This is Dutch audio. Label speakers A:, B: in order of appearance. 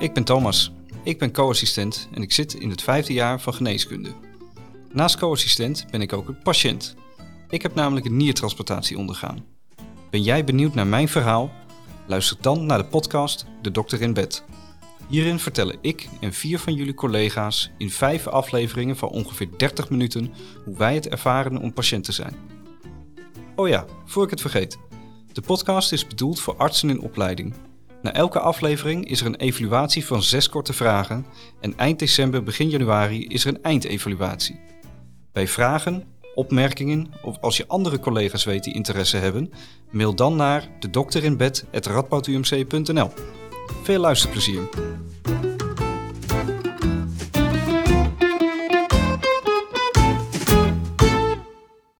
A: ik ben Thomas. Ik ben co-assistent en ik zit in het vijfde jaar van geneeskunde. Naast co-assistent ben ik ook een patiënt. Ik heb namelijk een niertransplantatie ondergaan. Ben jij benieuwd naar mijn verhaal? Luister dan naar de podcast De Dokter in Bed. Hierin vertellen ik en vier van jullie collega's in vijf afleveringen van ongeveer 30 minuten hoe wij het ervaren om patiënt te zijn. Oh ja, voor ik het vergeet. De podcast is bedoeld voor artsen in opleiding. Na elke aflevering is er een evaluatie van zes korte vragen en eind december, begin januari is er een eindevaluatie. Bij vragen, opmerkingen of als je andere collega's weet die interesse hebben, mail dan naar de Veel luisterplezier.